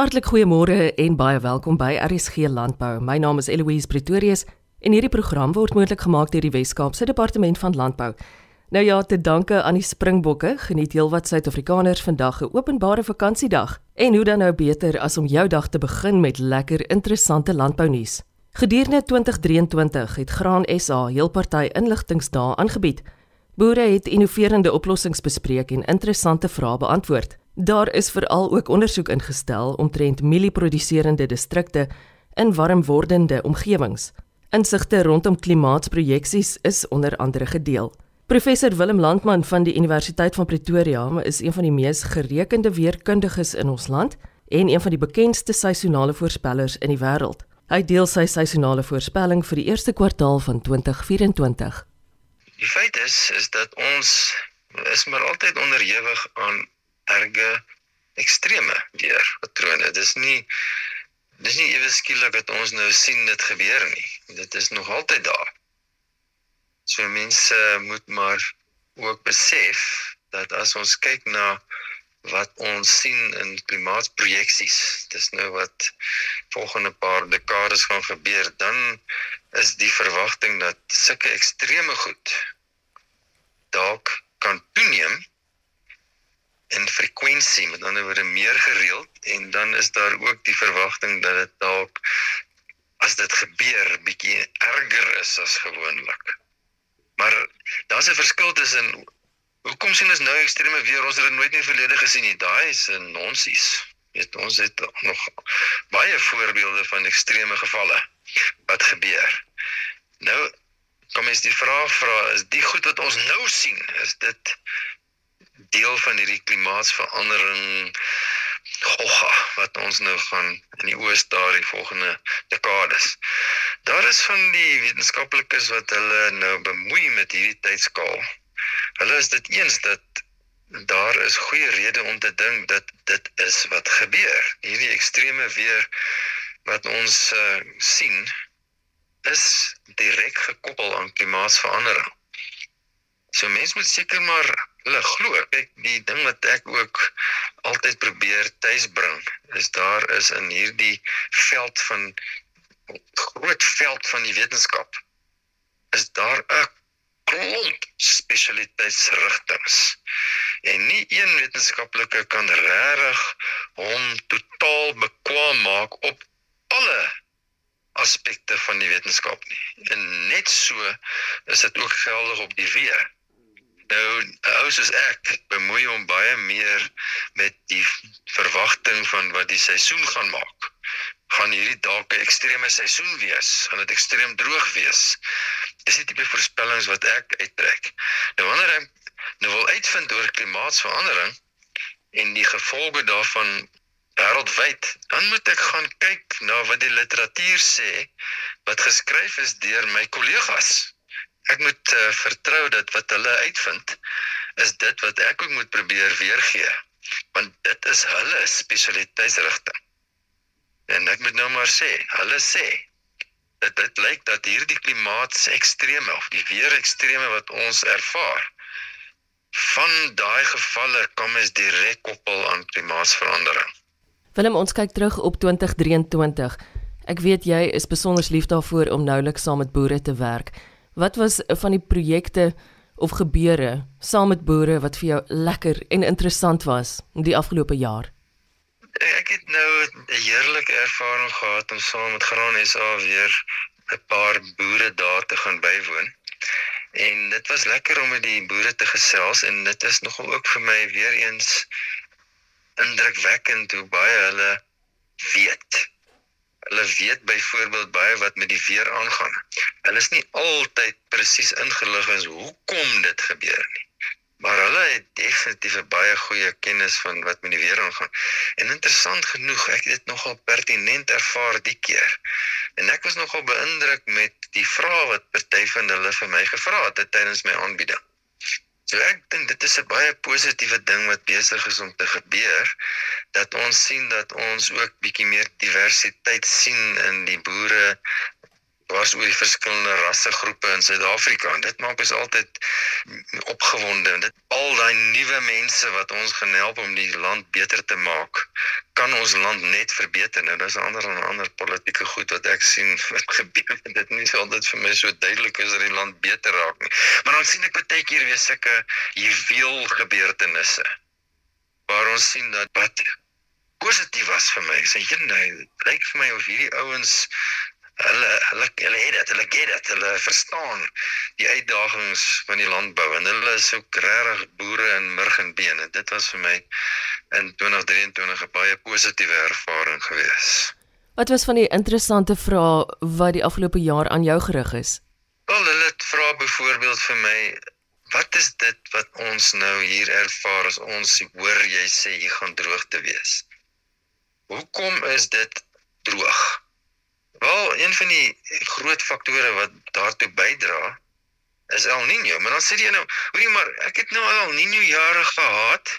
Hartlik goeiemôre en baie welkom by RSG Landbou. My naam is Eloise Pretorius en hierdie program word moontlik gemaak deur die Wes-Kaapse Departement van Landbou. Nou ja, te danke aan die Springbokke geniet heelwat Suid-Afrikaners vandag 'n openbare vakansiedag. En hoe dan nou beter as om jou dag te begin met lekker interessante landbounuus. Gedurende 2023 het Graan SA heel party inligtingsdae aangebied. Boere het innoverende oplossings bespreek en interessante vrae beantwoord. Daar is veral ook ondersoek ingestel omtrent mielieproduserende distrikte in warm wordende omgewings. Insigte rondom klimaatsprojeksies is onder andere gedeel. Professor Willem Landman van die Universiteit van Pretoria is een van die mees gerekende weerkundiges in ons land en een van die bekendste seisonale voorspellers in die wêreld. Hy deel sy seisonale voorspelling vir die eerste kwartaal van 2024. Die feit is is dat ons is maar altyd onderhewig aan erge ekstreme weerpatrone. Dis nie dis nie ewe skielik dat ons nou sien dit gebeur nie. Dit is nog altyd daar. So mense moet maar ook besef dat as ons kyk na wat ons sien in klimaatsprojeksies, dis nou wat volgende paar dekades gaan gebeur, dan is die verwagting dat sulke ekstreme goed dalk kan toeneem frekwensie, met ander woorde meer gereeld en dan is daar ook die verwagting dat dit dalk as dit gebeur bietjie erger is as gewoonlik. Maar daar's 'n verskil tussen hoekom sien ons nou ekstreme weer ons het dit nooit meer verlede gesien nie. Daai is 'n nonsies. Weet ons het nog baie voorbeelde van ekstreme gevalle wat gebeur. Nou kom is die vraag vra is die goed wat ons nou sien is dit deel van hierdie klimaatsverandering gogga wat ons nou gaan in die oos daar die volgende dekades. Daar is van die wetenskaplikes wat hulle nou bemoei met hierdie tydskaal. Hulle is dit eens dat daar is goeie rede om te dink dat dit is wat gebeur. Hierdie ekstreme weer wat ons uh, sien is direk gekoppel aan klimaatsverandering. So mense moet seker maar hulle glo. Kyk, die ding wat ek ook altyd probeer tuisbring, is daar is in hierdie veld van groot veld van die wetenskap is daar 'n klomp spesialiteitsrigtinge. En nie een wetenskaplike kan regtig hom totaal bekwam maak op alle aspekte van die wetenskap nie. En net so is dit ook geldig op die weer. Nou ou soos ek bemoei hom baie meer met die verwagting van wat die seisoen gaan maak. Gaan hierdie dalk 'n ekstreme seisoen wees? Gaan dit ekstreem droog wees? Dis die tipe voorspellings wat ek uittrek. Nou wanneer ek nou wil uitvind oor klimaatsverandering en die gevolge daarvan wêreldwyd, dan moet ek gaan kyk na wat die literatuur sê wat geskryf is deur my kollegas ek moet uh, vertrou dat wat hulle uitvind is dit wat ek ook moet probeer weergee want dit is hulle spesialiteitsrigting. En ek moet nou maar sê hulle sê dat dit lyk dat hierdie klimaatsekstreme of die weer ekstreme wat ons ervaar van daai gevalle kom is direk koppel aan klimaatsverandering. Willem ons kyk terug op 2023 ek weet jy is besonder lief daarvoor om nouliks saam met boere te werk Wat was van die projekte of gebeure saam met boere wat vir jou lekker en interessant was die afgelope jaar? Ek het nou 'n heerlike ervaring gehad om saam met Graan SA weer 'n paar boere daar te gaan bywoon. En dit was lekker om met die boere te gesels en dit is nogal ook vir my weer eens indrukwekkend hoe baie hulle weet Hulle weet byvoorbeeld baie wat met die weer aangaan. Hulle is nie altyd presies ingelig oor hoekom dit gebeur nie. Maar hulle het definitief 'n baie goeie kennis van wat met die weer aangaan. En interessant genoeg, ek het dit nogal pertinent ervaar die keer. En ek was nogal beïndruk met die vrae wat party van hulle vir my gevra het tydens my aanbieding. So ek dink dit is 'n baie positiewe ding wat besig is om te gebeur dat ons sien dat ons ook bietjie meer diversiteit sien in die boere dwars oor die verskillende rassegroepe in Suid-Afrika en dit maak ons altyd opgewonde. Dit al daai nuwe mense wat ons gaan help om die land beter te maak, kan ons land net verbeter. Nou daar's ander en ander politieke goed wat ek sien wat gebeur en dit nie altyd vir my so duidelik is dat die land beter raak nie. Maar dan sien ek baie keer weer sulke juweel gebeurtenisse waar ons sien dat wat positief was vir my. Sê jy lyk vir my of hierdie ouens hulle hulle hulle het dit, hulle get dit, hulle verstaan die uitdagings van die landbou en hulle is so regtig boere in murg en been en dit was vir my in 2023 'n baie positiewe ervaring gewees. Wat was van die interessante vrae wat die afgelope jaar aan jou gerig is? Wel, hulle het vra byvoorbeeld vir my Wat is dit wat ons nou hier ervaar as ons hoor jy sê jy gaan droog te wees? Hoekom is dit droog? Wel, een van die groot faktore wat daartoe bydra is El Niño. Maar dan sê jy nou, hoorie maar, ek het nou al Niño jare gehad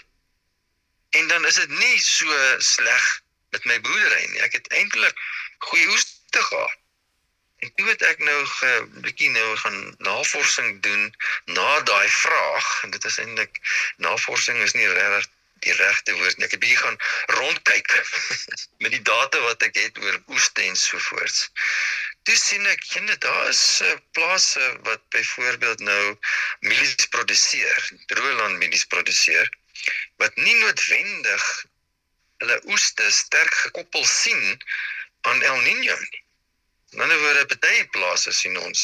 en dan is dit nie so sleg met my boerdery nie. Ek het eintlik goeie oes te gehad. En toe het ek nou 'n bietjie nou gaan navorsing doen na daai vraag en dit is eintlik navorsing is nie regtig die regte woord nie. Ek het bietjie gaan rondkyk met die data wat ek het oor oeste en so voorts. Toe sien ek jene daar is uh, plase wat byvoorbeeld nou mielies produseer, droëland mielies produseer wat nie noodwendig hulle oeste sterk gekoppel sien aan El Niño nie. In ander woorde, baie plase sien ons,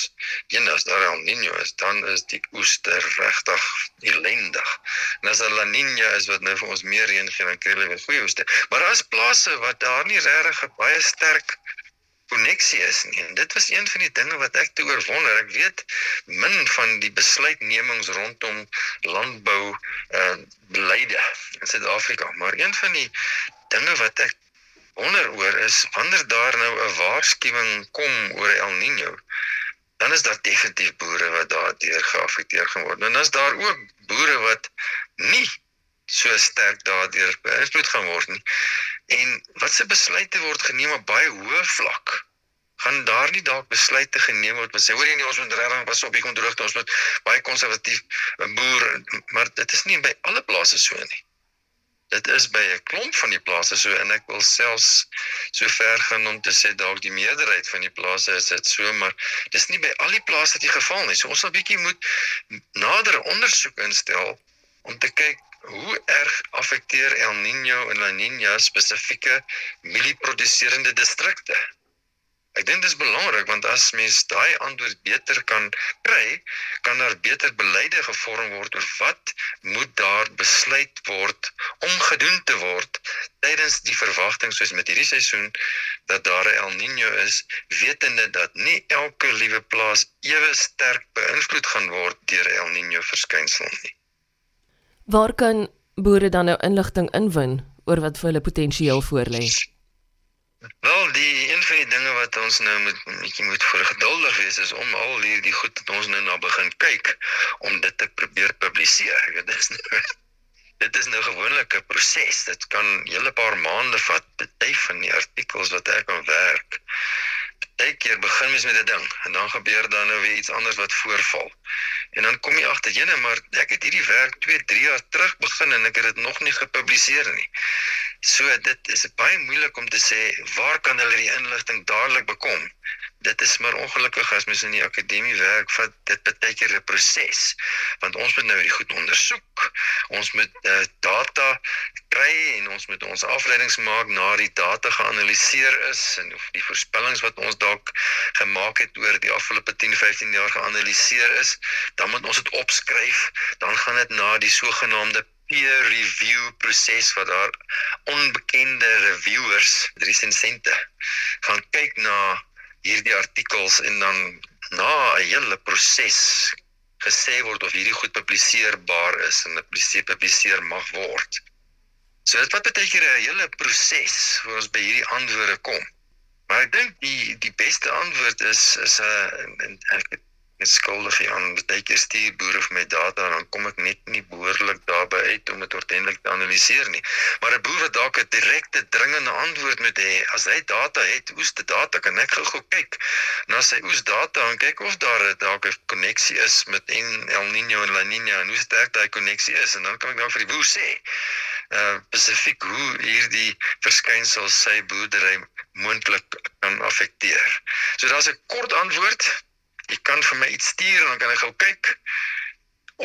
een as daar El Niño is, dan is die oeste regtig ellendig. En as daar La Niña is wat nou vir ons meer reën gee, dan kry hulle weer goeie oeste. Maar daar is plase wat daar nie regtig baie sterk koneksie is nie. En dit was een van die dinge wat ek te oorwonder. Ek weet min van die besluitnemings rondom landbou uh beleide in Suid-Afrika, maar een van die dinge wat ek wonder oor is wanneer daar nou 'n waarskuwing kom oor El Niño, dan is daar definitief boere wat daardeur geaffekteer gaan word. En dan is daar ook boere wat nie so sterk daardeur beïnvloed gaan word nie. En wat se besluite word geneem op baie hoë vlak? gaan daar nie dalk besluite geneem word wat sê hoor jy nie ons moet regtig pas op hier kom droogte ons moet baie konservatief boer maar dit is nie by alle plase so nie dit is by 'n klomp van die plase so en ek wil selfs so ver gaan om te sê dalk die meerderheid van die plase is dit so maar dis nie by al die plase die geval nie. So ons sal bietjie moet nader ondersoek instel om te kyk hoe erg affekteer El Niño en La Niña spesifieke mielieproduserende distrikte. Ek dink dit is belangrik want as mens daai antwoord beter kan kry, kan daar beter beleide gevorm word oor wat moet daar besluit word om gedoen te word tydens die verwagting soos met hierdie seisoen dat daar 'n El Niño is, wetende dat nie elke liewe plaas ewe sterk beïnvloed gaan word deur El Niño verskynsel nie. Waar kan boere dan nou inligting inwin oor wat vir hulle potensieel voorlê? Wel, die een van die dinge wat ons nou moet bietjie moet voor geduldig wees is om al hierdie goed wat ons nou na begin kyk om dit te probeer publiseer. Ek weet dit is nou dit is nou gewoonlik 'n proses. Dit kan hele paar maande vat, baie van die artikels wat ek aan werk. Partykeer begin mens met 'n ding en dan gebeur daar nou weer iets anders wat voorval. En dan kom jy agter, jene, maar ek het hierdie werk 2, 3 jaar terug begin en ek het dit nog nie gepubliseer nie. So dit is baie moeilik om te sê waar kan hulle die inligting dadelik bekom? Dit is maar ongelukkig as mens in die akademie werk, vat dit baie keer 'n proses. Want ons moet nou die goed ondersoek. Ons moet uh, data kry en ons moet ons afleidings maak na die data geanaliseer is en of die voorspellings wat ons dalk gemaak het oor die afgelope 10, 15 jaar geanaliseer is, dan moet ons dit opskryf. Dan gaan dit na die sogenaamde peer review proses wat daar onbekende reviewers, resensente gaan kyk na hierdie artikels en dan na 'n hele proses gesê word of hierdie goed publiseerbaar is en gepubliseer mag word. So dit wat baie keer 'n hele proses voor ons by hierdie antwoorde kom. Maar ek dink die die beste antwoord is is 'n ek net skuldig aan baie keer stuur boere vir my data en dan kom ek net nie behoorlik daarby uit om dit ordentlik te analiseer nie. Maar 'n boer wat dalk 'n direkte dringende antwoord moet hê, as hy data het, oes die data kan ek gou kyk na sy oes data en kyk of daar dalk 'n koneksie is met El Niño en La Niña en hoe sterk daai koneksie is en dan kan ek dan vir die boer sê uh spesifiek hoe hierdie verskynsel sy boerdery moontlik kan affekteer. So daar's 'n kort antwoord jy kan vir my iets stuur en dan kan ek gou kyk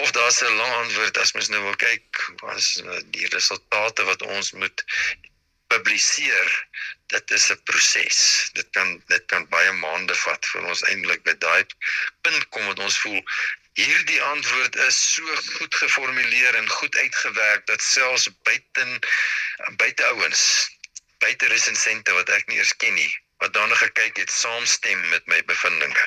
of daar's 'n lang antwoord as mens nou wil kyk as eh, die resultate wat ons moet publiseer. Dit is 'n proses. Dit kan dit kan baie maande vat vir ons eintlik by daai punt kom wat ons voel hierdie antwoord is so goed geformuleer en goed uitgewerk dat selfs buiten buite ouens buite resensente wat ek nie eens ken nie wat daarna gekyk het saamstem met my bevindinge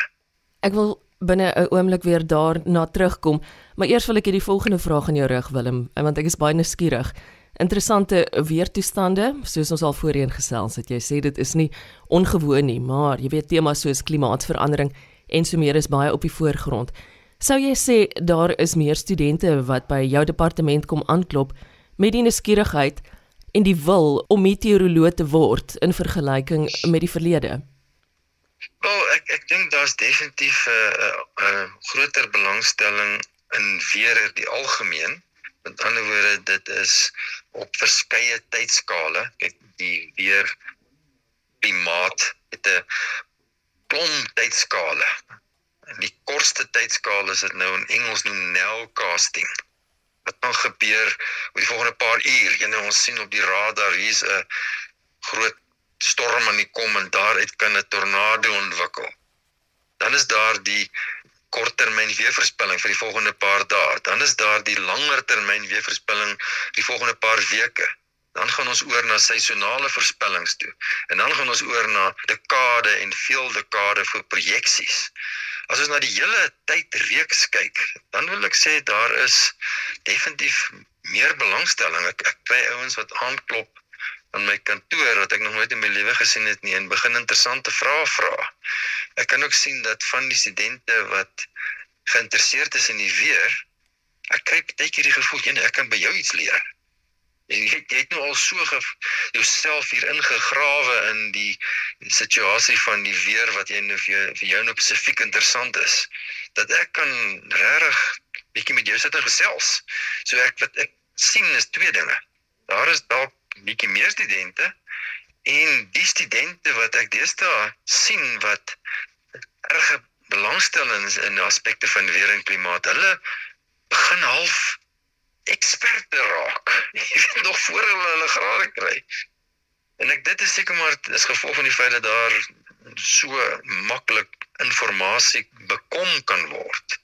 Ek wil binne 'n oomblik weer daarna terugkom, maar eers wil ek hierdie volgende vraag aan jou rig Willem, want ek is baie nuuskierig. Interessante weertoestande, soos ons al voorheen gesels het. Jy sê dit is nie ongewoon nie, maar jy weet temas soos klimaatsverandering en so meer is baie op die voorgrond. Sou jy sê daar is meer studente wat by jou departement kom aanklop met die nuuskierigheid en die wil om meteoroloog te word in vergelyking met die verlede? Wel, ek ek dink daar's definitief 'n uh, 'n uh, uh, groter belangstelling in weer die algemeen. Met ander woorde, dit is op verskeie tydskale. Kyk, die weer klimaat het 'n klomp tydskale. En die kortste tydskaal is dit nou in Engels noem nowcasting. Wat dan gebeur oor die volgende paar uur? Jy nou ons sien op die radar hier's 'n groot storm aan die kom en daaruit kan 'n tornado ontwikkel. Dan is daar die korttermyn weervoorspelling vir die volgende paar dae. Dan is daar die langertermyn weervoorspelling vir die volgende paar weke. Dan gaan ons oor na seisonale voorspellings toe. En dan gaan ons oor na dekade en veel dekade vir projeksies. As ons na die hele tydreeks kyk, dan wil ek sê daar is definitief meer belangstelling. Ek ek kry ouens wat aanklop aan my kantoor wat ek nog nooit in my lewe gesien het nie en begin interessante vrae vra. Ek kan ook sien dat van die studente wat geïnteresseerd is in die weer, ek kry baie keer die gevoel jy ek kan by jou iets leer. En jy, jy het nou al so jouself hier ingegrawe in die situasie van die weer wat jy nou vir jou, vir jou nou spesifiek interessant is dat ek kan regtig bietjie met jou sit en gesels. So ek wat ek sien is twee dinge. Daar is dalk bietjie meer studente en die studente wat ek deesdae sien wat erg belangstellings in aspekte van weer en klimaat. Hulle begin half eksperte raak. Jy weet nog voor hulle hulle grade kry. En ek dit is seker maar as gevolg van die feit dat daar so maklik inligting bekom kan word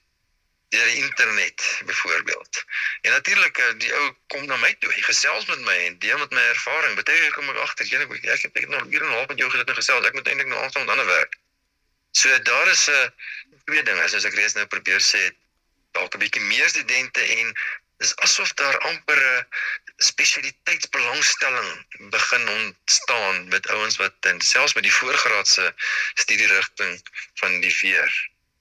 deur die internet byvoorbeeld. En natuurlik eh, die ou kom na my toe, hy gesels met my en deel met my ervaring. Baie kom ek agter, jy ek ek het ek het nou hier 'n half met jou gesit en gesels. Ek moet eintlik nou aanstaan met ander werk. So daar is 'n uh, eh, twee dinge soos ek reeds nou probeer sê, dalk 'n bietjie meer studente en dis asof daar amper 'n spesialiteitsbelangstelling begin ontstaan met ouens wat dan selfs met die voorgraadse studierigting van die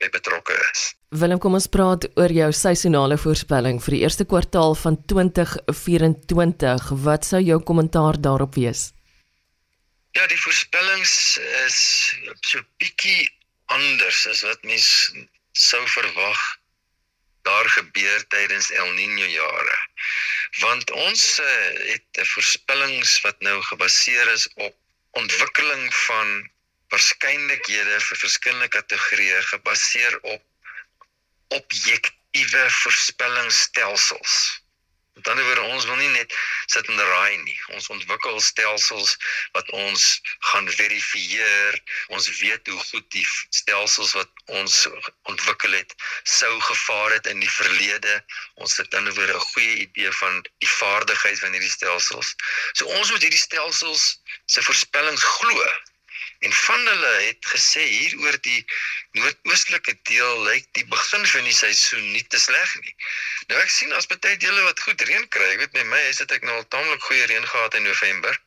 VR betrokke is. Willem, kom ons praat oor jou seisonale voorspelling vir die eerste kwartaal van 2024. Wat sou jou kommentaar daarop wees? Ja, die voorspellings is so bietjie anders as wat mens sou verwag daar gebeur tydens El Niño jare. Want ons uh, het 'n voorspellings wat nou gebaseer is op ontwikkeling van waarskynlikhede vir verskillende kategorieë gebaseer op objektiewe voorspellingsstelsels. Met ander woorde, ons wil nie net sit en raai nie. Ons ontwikkel stelsels wat ons gaan verifieer. Ons weet hoe goed die stelsels wat ons ontwikkel het sou gevaar het in die verlede. Ons het dan weer 'n goeie idee van die vaardigheid van hierdie stelsels. So ons moet hierdie stelsels se voorspellings glo En van hulle het gesê hier oor die noordoostelike deel lyk die begin van die seisoen nie te sleg nie. Nou ek sien as baie dele wat goed reën kry. Ek weet by my is dit ek nou al taamlik goeie reën gehad in November.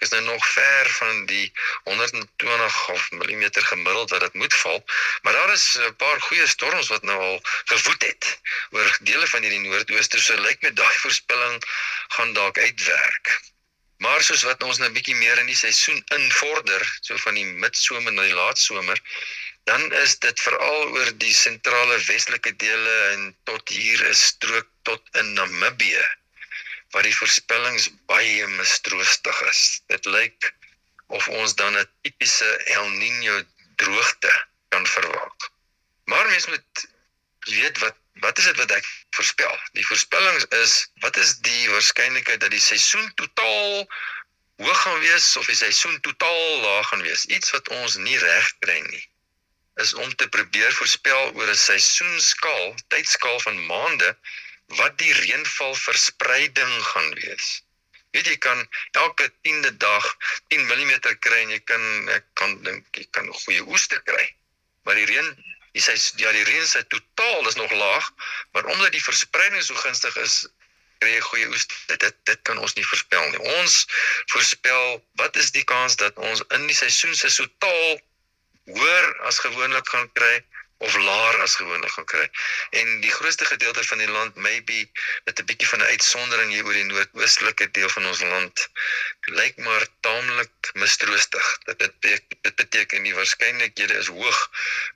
Ek is nou nog ver van die 120 of millimeter gemiddeld wat dit moet val, maar daar is 'n paar goeie storms wat nou al gewoed het oor dele van hierdie noordooste. So lyk my daai voorspelling gaan dalk uitwerk. Maar soos wat ons nou bietjie meer in die seisoen invorder, so van die midsomer na die laatsomer, dan is dit veral oor die sentrale westelike dele en tot hier is strook tot in Namibië waar die voorspellings baie mistroostig is. Dit lyk of ons dan 'n tipiese El Niño droogte kan verwag. Maar mens moet weet wat wat is dit wat ek voorspel? Die voorspellings is wat is die waarskynlikheid dat die seisoen totaal hoog gaan wees of die seisoen totaal laag gaan wees? Iets wat ons nie reg kry nie is om te probeer voorspel oor 'n seisoenskaal, tydskaal van maande wat die reënval verspreiding gaan wees. Weet jy kan elke 10de dag 10 mm kry en jy kan ek kan dink jy kan goeie oeste kry. Maar die reën die sy ja die reën sy totaal is nog laag, maar omdat die verspreiding so gunstig is, kry jy goeie oes. Dit dit dit kan ons nie voorspel nie. Ons voorspel wat is die kans dat ons in die seisoen se totaal hoër as gewoonlik gaan kry of laer as gewoonlik gaan kry. En die grootste gedeelte van die land maybe met 'n bietjie van 'n uitsondering hier oor die noordoostelike deel van ons land lyk maar taamlik mistroostig. Dit dit beteken die waarskynlikhede is hoog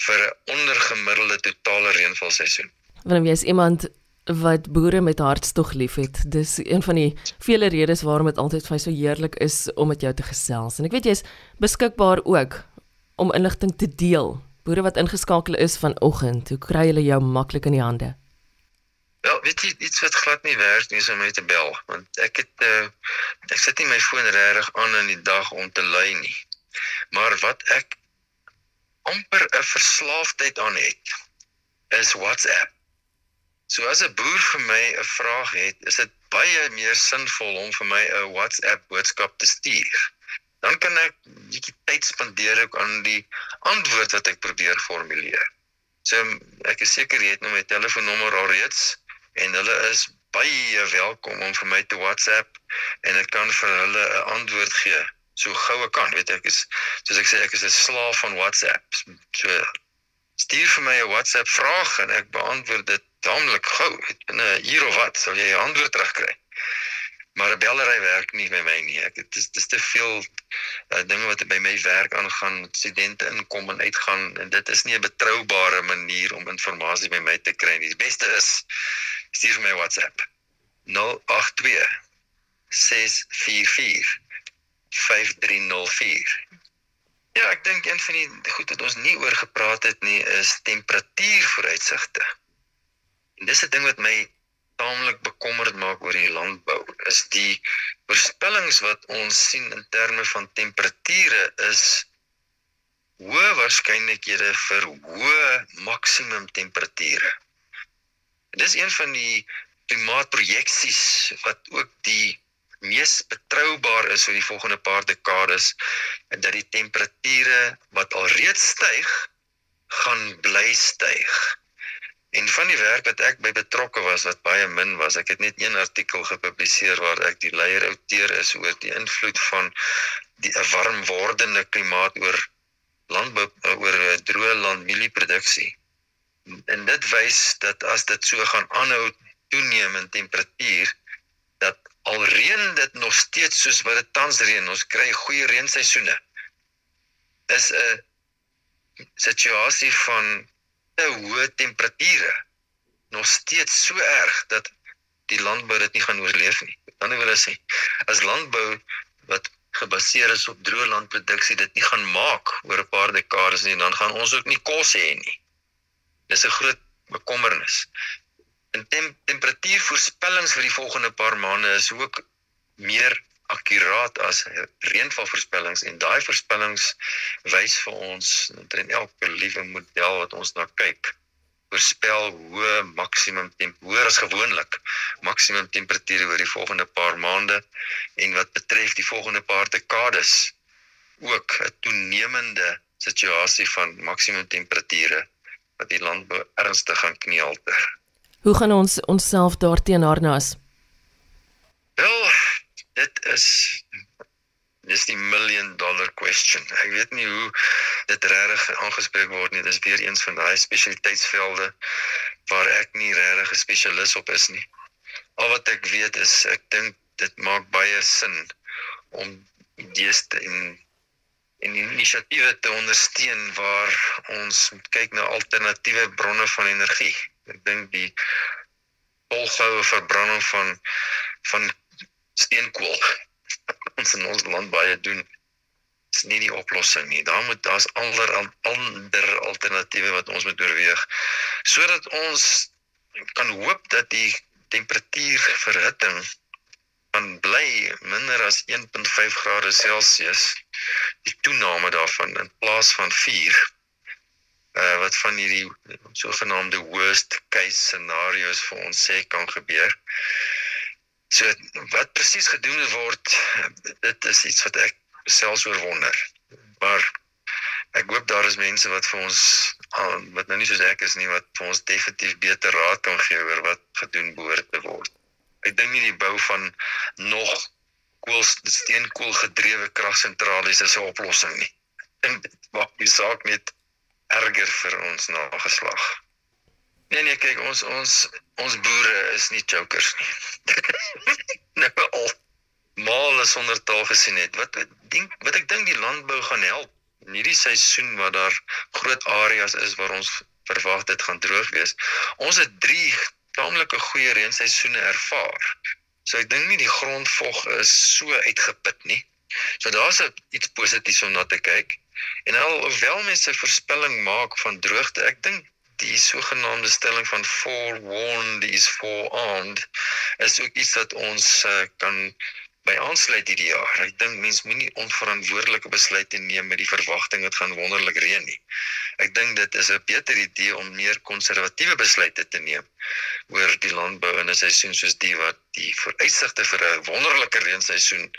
vir 'n ondergemiddelde totale reënvalseisoen. Wanneer jy is iemand wat boere met hartstog liefhet. Dis een van die vele redes waarom dit altyd vir my so heerlik is om met jou te gesels. En ek weet jy's beskikbaar ook om inligting te deel boere wat ingeskakel is vanoggend, hoe kry hulle jou maklik in die hande? Wel, weet jy iets wat glad nie werk nie is om my te bel, want ek het uh, ek sit nie my foon regtig aan in die dag om te lui nie. Maar wat ek amper 'n verslaafdheid aan het, is WhatsApp. So as 'n boer vir my 'n vraag het, is dit baie meer sinvol om vir my 'n WhatsApp boodskap te stuur dan kan ek bietjie tyd spandeer ook aan die antwoord wat ek probeer formuleer. So ek is seker jy het nou my telefoonnommer al reeds en hulle is baie welkom om vir my te WhatsApp en ek kan vir hulle 'n antwoord gee so gou ek kan. Weet ek is soos ek sê ek is 'n slaaf van WhatsApp. So stuur vir my 'n WhatsApp vraag en ek beantwoord dit taamlik gou. In 'n uur of wat sal jy 'n antwoord terugkry maar 'n bellery werk nie by my nie. Ek dit is dis te veel uh, dinge wat by my werk aangaan, studente inkom en uitgaan en dit is nie 'n betroubare manier om inligting by my te kry nie. Die beste is stuur vir my WhatsApp 082 644 5304. Ja, ek dink een van die goed wat ons nie oor gepraat het nie is temperatuurvooruitsigte. En dis 'n ding wat my taamlik bekommerd maak oor die landbou is die voorspellings wat ons sien in terme van temperature is hoë waarskynlikhede vir hoë maksimum temperature. Dis een van die klimaatprojeksies wat ook die mees betroubaar is vir die volgende paar dekades en dat die temperature wat alreeds styg gaan bly styg. En van die werk wat ek by betrokke was wat baie min was, ek het net een artikel gepubliseer waar ek die leier outeer is oor die invloed van die warm wordende klimaat oor landbou oor droë landmielieproduksie. En dit wys dat as dit so gaan aanhou toeneem in temperatuur dat al reën dit nog steeds soos wat dit tans reën, ons kry goeie reenseisoene. Is 'n situasie van hoë temperature nog steeds so erg dat die landbou dit nie gaan oorleef nie. Dan wil ek sê as landbou wat gebaseer is op droë landproduksie dit nie gaan maak oor 'n paar dekades nie, dan gaan ons ook nie kos hê nie. Dis 'n groot bekommernis. En tem temperatuurvoorspellings vir die volgende paar maande is ook meer akkuraat as reënvalvoorspellings en daai voorspellings wys vir ons in elke liewe model wat ons na kyk voorspel hoe maksimum temperatuur as gewoonlik maksimum temperature oor die volgende paar maande en wat betref die volgende paar dekades ook 'n toenemende situasie van maksimum temperature wat die landbou ernstig gaan knielter. Hoe gaan ons onsself daarteen harnas? Wel, dit is dis die million dollar question. Ek weet nie hoe dit regtig aangespreek word nie. Dis weer eens van daai spesialiteitsvelde waar ek nie regtig 'n spesialis op is nie. Al wat ek weet is ek dink dit maak baie sin om idees te en en inisiatiewe te ondersteun waar ons kyk na alternatiewe bronne van energie. Ek dink die volgehoue verbranding van van steenkool ons in ons land baie doen is nie die oplossing nie. Daar moet daar's ander ander alternatiewe wat ons moet oorweeg sodat ons kan hoop dat die temperatuurverhitting van bly minder as 1.5 grade Celsius die toename daarvan in plaas van 4 uh eh, wat van hierdie sogenaamde worst case scenario's vir ons sê kan gebeur. So wat presies gedoen word, dit is iets wat ek selfs oorwonder. Maar ek hoop daar is mense wat vir ons wat nou nie soos ek is nie wat vir ons definitief beter raad kan gee oor wat gedoen behoort te word ek dink nie die bou van nog koolsteenkool gedrewe kragsentrales is 'n oplossing nie. En dit maak die saak net erger vir ons nageslag. Nee nee, kyk ons ons ons boere is nie chokers nie. nou al mal is onder taal gesien het. Wat dink wat ek dink die landbou gaan help in hierdie seisoen waar daar groot areas is waar ons verwag dit gaan droog wees. Ons het 3 taamlike goeie reenseisoene ervaar. So ek dink nie die grondvog is so uitgeput nie. So daar's iets positiefs om na te kyk. En alhoewel mense voorspelling maak van droogte, ek dink die sogenaamde stelling van forewarned is forearmed is ook iets wat ons uh, kan by aansluit hierdie jaar. Ek dink mense moenie onverantwoordelike besluite neem met die verwagting dit gaan wonderlik reën nie. Ek dink dit is 'n beter idee om meer konservatiewe besluite te neem oor die landbou in 'n seisoen soos die wat die vooruitsigte vir 'n wonderlike reenseisoen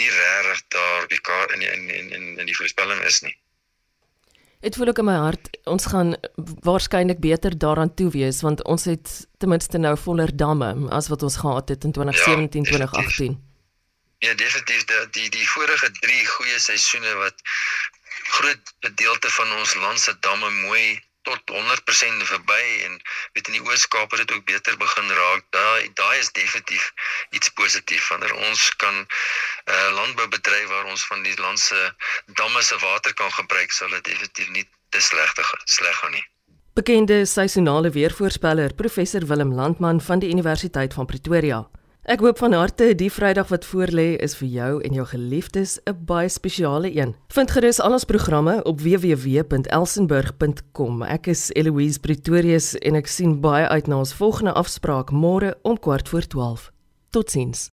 nie regtig daar in in in in, in die voorspelling is nie. Dit voel ook in my hart. Ons gaan waarskynlik beter daaraan toe wees want ons het ten minste nou voller damme as wat ons gehad het in 2017 ja, 2018. Ja, definitief. Die die die vorige 3 goeie seisoene wat groot gedeelte van ons land se damme mooi tot 100% verby en weet in die Oos-Kaap het dit ook beter begin raak. Daai daai is definitief iets positief wanneer ons kan 'n uh, eh, landbou bedryf waar ons van die land se damme se water kan gebruik, sal dit definitief nie te sleg te sleg gaan nie. Bekende seisonale weervoorspeller professor Willem Landman van die Universiteit van Pretoria. Ek hoop van harte die Vrydag wat voorlê is vir jou en jou geliefdes 'n baie spesiale een. Vind gerus al ons programme op www.elsenburg.com. Ek is Eloise Pretorius en ek sien baie uit na ons volgende afspraak môre om 12:15. Totsiens.